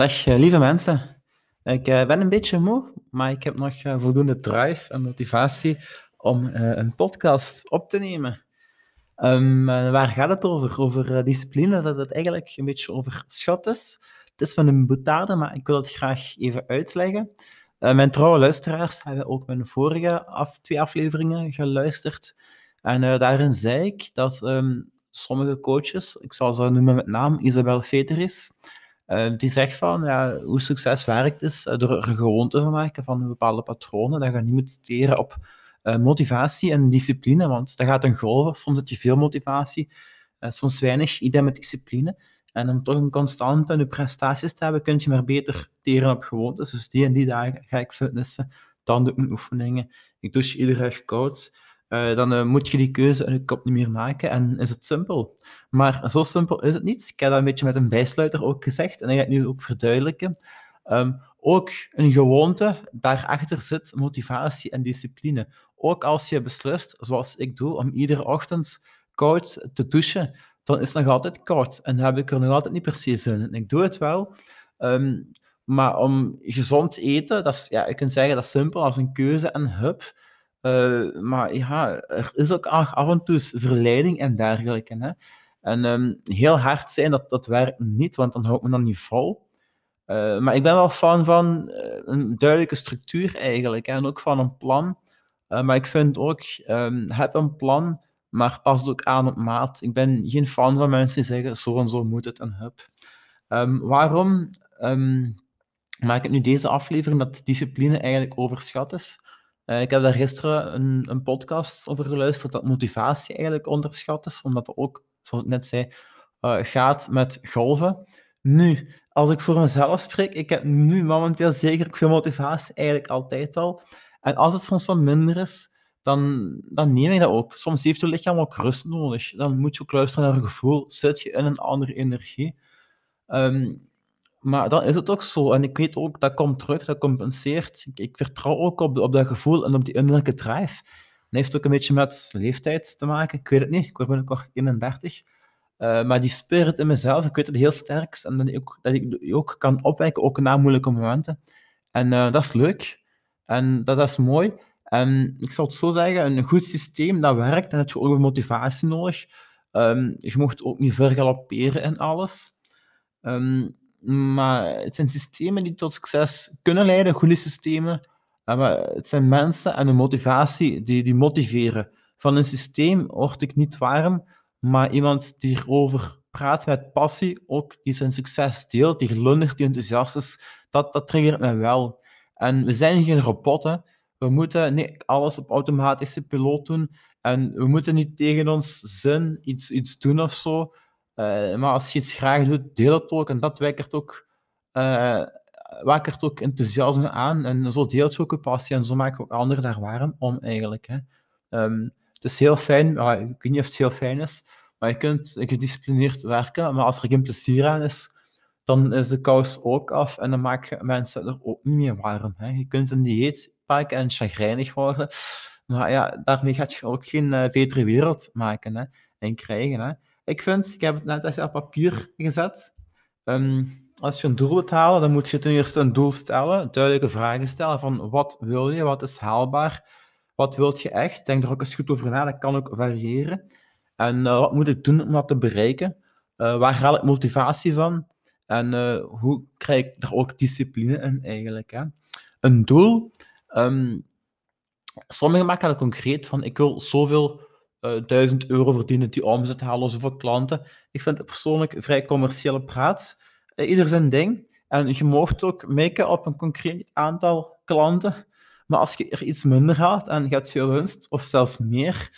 Dag eh, lieve mensen. Ik eh, ben een beetje moe, maar ik heb nog eh, voldoende drive en motivatie om een podcast op te nemen. Um, waar gaat het over? Over discipline, dat het eigenlijk een beetje overschat is. Het is van een boetade, maar ik wil het graag even uitleggen. mijn trouwe luisteraars hebben ook mijn vorige af, twee afleveringen geluisterd. En daarin zei ik dat um, sommige coaches, ik zal ze noemen met naam, Isabel Veteris, uh, die zegt van ja, hoe succes werkt is uh, door er een gewoonte van maken van bepaalde patronen. Dat je niet moet teren op uh, motivatie en discipline, want dat gaat een golven. Soms heb je veel motivatie, soms weinig, idee met discipline. En om toch een constante in prestaties te hebben, kun je maar beter teren op gewoontes. Dus die en die dagen ga ik fitnessen, dan doe ik oefeningen. Ik douche iedere dag koud. Uh, dan uh, moet je die keuze in je kop niet meer maken en is het simpel. Maar zo simpel is het niet. Ik heb dat een beetje met een bijsluiter ook gezegd en ik ga het nu ook verduidelijken. Um, ook een gewoonte, daarachter zit motivatie en discipline. Ook als je beslist, zoals ik doe, om iedere ochtend koud te douchen, dan is het nog altijd koud en heb ik er nog altijd niet precies in. En ik doe het wel, um, maar om gezond te eten, dat is, ja, je kunt zeggen dat simpel als een keuze en hup. Uh, maar ja, er is ook af en toe verleiding en dergelijke. Hè. En um, heel hard zijn, dat, dat werkt niet, want dan houdt men dan niet vol. Uh, maar ik ben wel fan van uh, een duidelijke structuur eigenlijk, en ook van een plan. maar ik vind ook, um, heb een plan, maar pas het ook aan op maat. Ik ben geen fan van mensen die zeggen, zo en zo moet het en hup. Um, waarom maak ik nu deze aflevering dat discipline eigenlijk overschat is? Uh, ik heb daar gisteren een, een, podcast over geluisterd dat motivatie eigenlijk onderschat is, omdat het ook, zoals ik net zei, uh, gaat met golven. Nu, als ik voor mezelf spreek, ik heb nu momenteel zeker veel motivatie, eigenlijk altijd al. En als het soms wat minder is, dan, dan neem ik dat ook. Soms heeft je lichaam ook rust nodig. Dan moet je ook luisteren naar je gevoel. Zit je in een andere energie? Um, maar dan is het ook zo. En ik weet ook, dat komt terug, dat compenseert. Ik, vertrouw ook op, op dat gevoel en op die innerlijke drive. Dat heeft ook een beetje met leeftijd te maken. Ik weet het niet, ik word binnenkort 31. Uh, maar die spirit in mezelf, ik weet het heel sterk. En dat ik, ook, dat ik ook kan opwekken, ook na moeilijke momenten. En uh, dat is leuk. En dat, dat, is mooi. En ik zal het zo zeggen, een goed systeem, dat werkt. En heb je ook motivatie nodig. Um, je mocht ook niet vergalopperen in alles. Um, maar het zijn systemen die tot succes kunnen leiden, goede systemen. Maar het zijn mensen en een motivatie die, die motiveren. Van een systeem word ik niet warm, maar iemand die erover praat met passie, ook die zijn succes deelt, die glundert, die enthousiast is, dat, dat triggert mij wel. En we zijn geen robotten. We moeten niet alles op automatische piloot doen. En we moeten niet tegen ons zin iets, iets doen of zo. Uh, maar als je iets graag doet, deel het ook. En dat wekkert ook, wakkert ook enthousiasme aan. En zo deelt je ook je passie. En zo maak je ook anderen daar warm om, eigenlijk. Hè. Um, het is heel fijn. Ik weet niet of het heel fijn is. Maar je kunt gedisciplineerd werken. Maar als er geen plezier aan is, dan is de kous ook af. En dan maak je mensen er ook niet meer warm. Hè. Je kunt een dieet pakken en chagrijnig worden. Maar ja, daarmee gaat je ook geen uh, betere wereld maken hè, en krijgen. Hè. Ik vind, ik heb het net even op papier gezet. Um, als je een doel wilt halen, dan moet je ten eerste een doel stellen, duidelijke vragen stellen van wat wil je, wat is haalbaar, wat wil je echt. Denk er ook eens goed over na, dat kan ook variëren. En uh, wat moet ik doen om dat te bereiken? Uh, waar haal ik motivatie van? En uh, hoe krijg ik er ook discipline in eigenlijk? Hè? Een doel. Um, sommigen maken dat concreet van ik wil zoveel uh, eh, 1000 euro verdienen die omzet halen zoveel klanten. Ik vind het persoonlijk vrij commerciële praat. Uh, ieder zijn ding. En je mocht ook maken op een concreet aantal klanten. Maar als je er iets minder haalt en je hebt veel winst, of zelfs meer,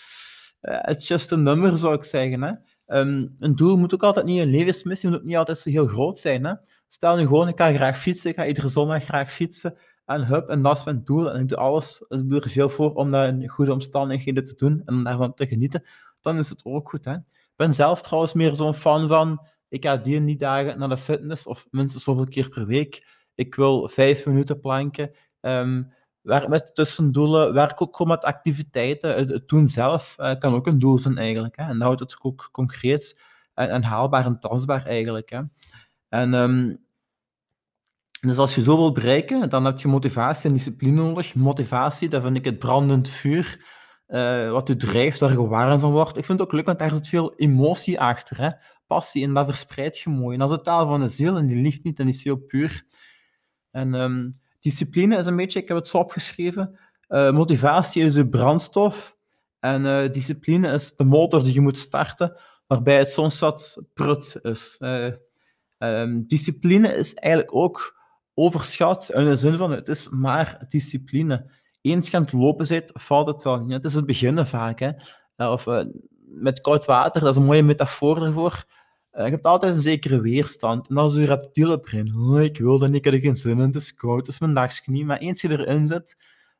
uh, het is just een nummer, zou ik zeggen. Hè. Um, een doel moet ook altijd niet een levensmissie, moet ook niet altijd zo heel groot zijn. Hè. Stel nu gewoon, ik ga graag fietsen, ik ga iedere zondag graag fietsen. En hup, en dat mijn doel. En ik doe alles, ik doe er veel voor om dat in goede omstandigheden te doen en daarvan te genieten. Dan is het ook goed. Hè? Ik ben zelf trouwens meer zo'n fan van, ik ga die die dagen naar de fitness, of minstens zoveel keer per week. Ik wil vijf minuten planken. Um, werk met tussendoelen, werk ook gewoon met activiteiten. Het, doen zelf uh, kan ook een doel zijn eigenlijk. Hè? En dan houdt het ook concreet en, en haalbaar en tastbaar eigenlijk. Hè? En um, Dus als je zo wilt bereiken, dan heb je motivatie en discipline nodig. Motivatie, dat vind ik het brandend vuur, uh, wat je drijft, waar je warm van wordt. Ik vind het ook leuk, want daar zit veel emotie achter, hè? passie, en dat verspreidt je mooi. En dat is de taal van de ziel, en die ligt niet, en die is heel puur. En um, discipline is een beetje, ik heb het zo opgeschreven, uh, motivatie is je brandstof, en uh, discipline is de motor die je moet starten, waarbij het soms wat prut is. Um, discipline is eigenlijk ook overschat in de zin van het is maar discipline. Eens je aan het lopen zit, valt het wel niet. Het is het beginnen vaak. Hè. Of uh, met koud water, dat is een mooie metafoor ervoor. Uh, je hebt altijd een zekere weerstand. En dat is je reptiele brein. Oh, ik wil dat niet, ik heb geen zin in, het is koud, het is mijn dagsknie. Maar eens je erin zit,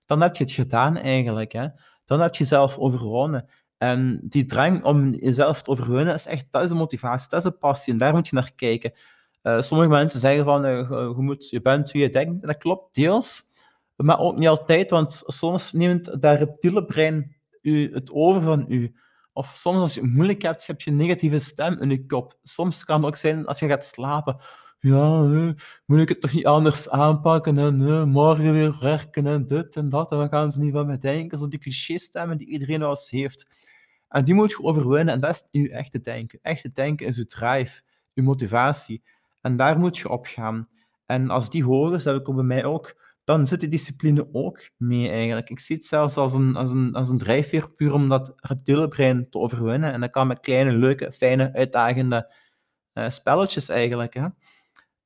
dan heb je het gedaan eigenlijk. Hè. Dan heb je jezelf overwonnen. En die drang om jezelf te overwinnen is echt, dat is de motivatie, dat is de passie. En daar moet je naar kijken. Uh, sommige mensen zeggen van, uh, je, moet, je bent wie je denkt. En dat klopt deels, maar ook niet altijd, want soms neemt dat reptiele brein u, het over van u. Of soms als je het moeilijk hebt, heb je een negatieve stem in je kop. Soms kan het ook zijn als je gaat slapen. Ja, moet ik het toch niet anders aanpakken en morgen weer werken en dit en dat. En dan gaan ze niet van mij denken. Zo die cliché-stemmen die iedereen wel eens heeft. En die moet je overwinnen en dat is je echte denken. Echte denken is je drive, je motivatie. En daar moet je op gaan. En als die hoog is, dat ik bij mij ook, dan zit die discipline ook mee eigenlijk. Ik zie het zelfs als een, als een, als een drijfveer puur om dat reptiele brein te overwinnen. En dat kan met kleine, leuke, fijne, uitdagende uh, spelletjes eigenlijk. Hè.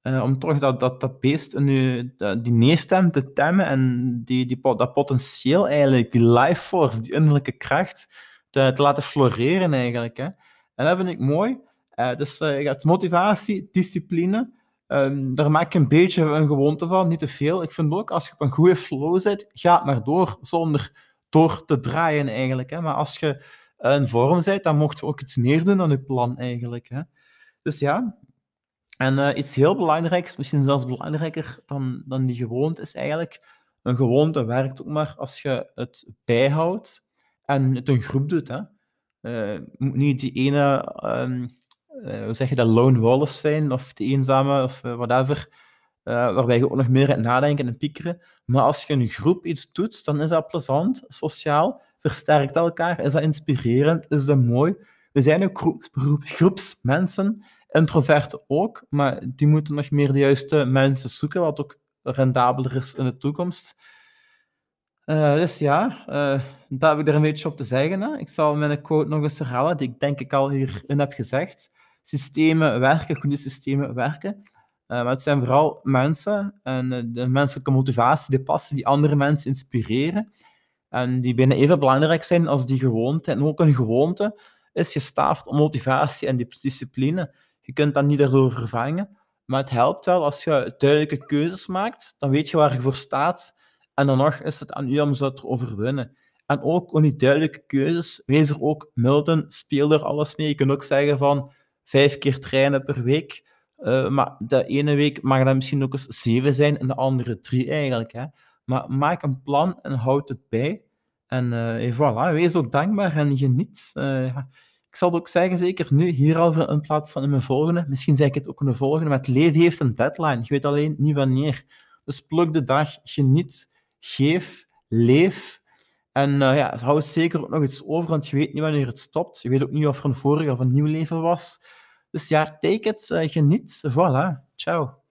Uh, om toch dat, dat, dat beest je, die neerstem te temmen en die, die, dat potentieel eigenlijk, die life force, die innerlijke kracht, te, te laten floreren eigenlijk. Hè. En dat vind ik mooi. Uh, dus uh, je hebt motivatie, discipline. Um, daar maak ik een beetje een gewoonte van, niet te veel. Ik vind ook, als je op een goede flow zit, ga maar door, zonder door te draaien eigenlijk. Hè. Maar als je in vorm bent, dan mocht je ook iets meer doen dan je plan eigenlijk. Hè. Dus ja, en uh, iets heel belangrijks, misschien zelfs belangrijker dan, dan die gewoonte, is eigenlijk, een gewoonte werkt ook maar als je het bijhoudt en het een groep doet. Hè. Uh, niet die ene um, uh, hoe zeg je dat, lone wolf zijn, of de eenzame, of uh, whatever, uh, waarbij je ook nog meer gaat nadenken en piekeren. Maar als je een groep iets doet, dan is dat plezant, sociaal, versterkt elkaar, is dat inspirerend, is dat mooi. We zijn ook groep, groep, groepsmensen, introverten ook, maar die moeten nog meer de juiste mensen zoeken, wat ook rendabeler is in de toekomst. Dus ja, daar heb ik er een beetje op te zeggen. Hè. Ik zal mijn quote nog eens herhalen, die ik denk ik al hierin heb gezegd systemen werken, goede systemen werken. Uh, maar het zijn vooral mensen en uh, de menselijke motivatie, de passie die andere mensen inspireren. En die bijna even belangrijk zijn als die gewoonte. En ook een gewoonte is gestaafd om motivatie en discipline. Je kunt dat niet daardoor vervangen. Maar het helpt wel als je duidelijke keuzes maakt. Dan weet je waar je voor staat. En dan nog is het aan u om ze te overwinnen. En ook om die duidelijke keuzes, wees er ook milden, speel er alles mee. Je kunt ook zeggen van, vijf keer trainen per week. Uh, maar de ene week mag dat misschien ook eens zeven zijn en de andere drie eigenlijk. Hè. Maar maak een plan en houd het bij. En uh, voilà, wees ook dankbaar en geniet. Uh, ik zal het ook zeggen, zeker nu, hier al in plaats van in mijn volgende. Misschien zeg ik het ook in de volgende, maar het leven heeft een deadline. Je weet alleen niet wanneer. Dus pluk de dag, geniet, geef, leef. En uh, ja, hou zeker ook nog iets over, want je weet niet wanneer het stopt. Je weet ook niet of er een vorige of een nieuw leven was. Dus ja, take it, uh, geniet. Voilà, ciao.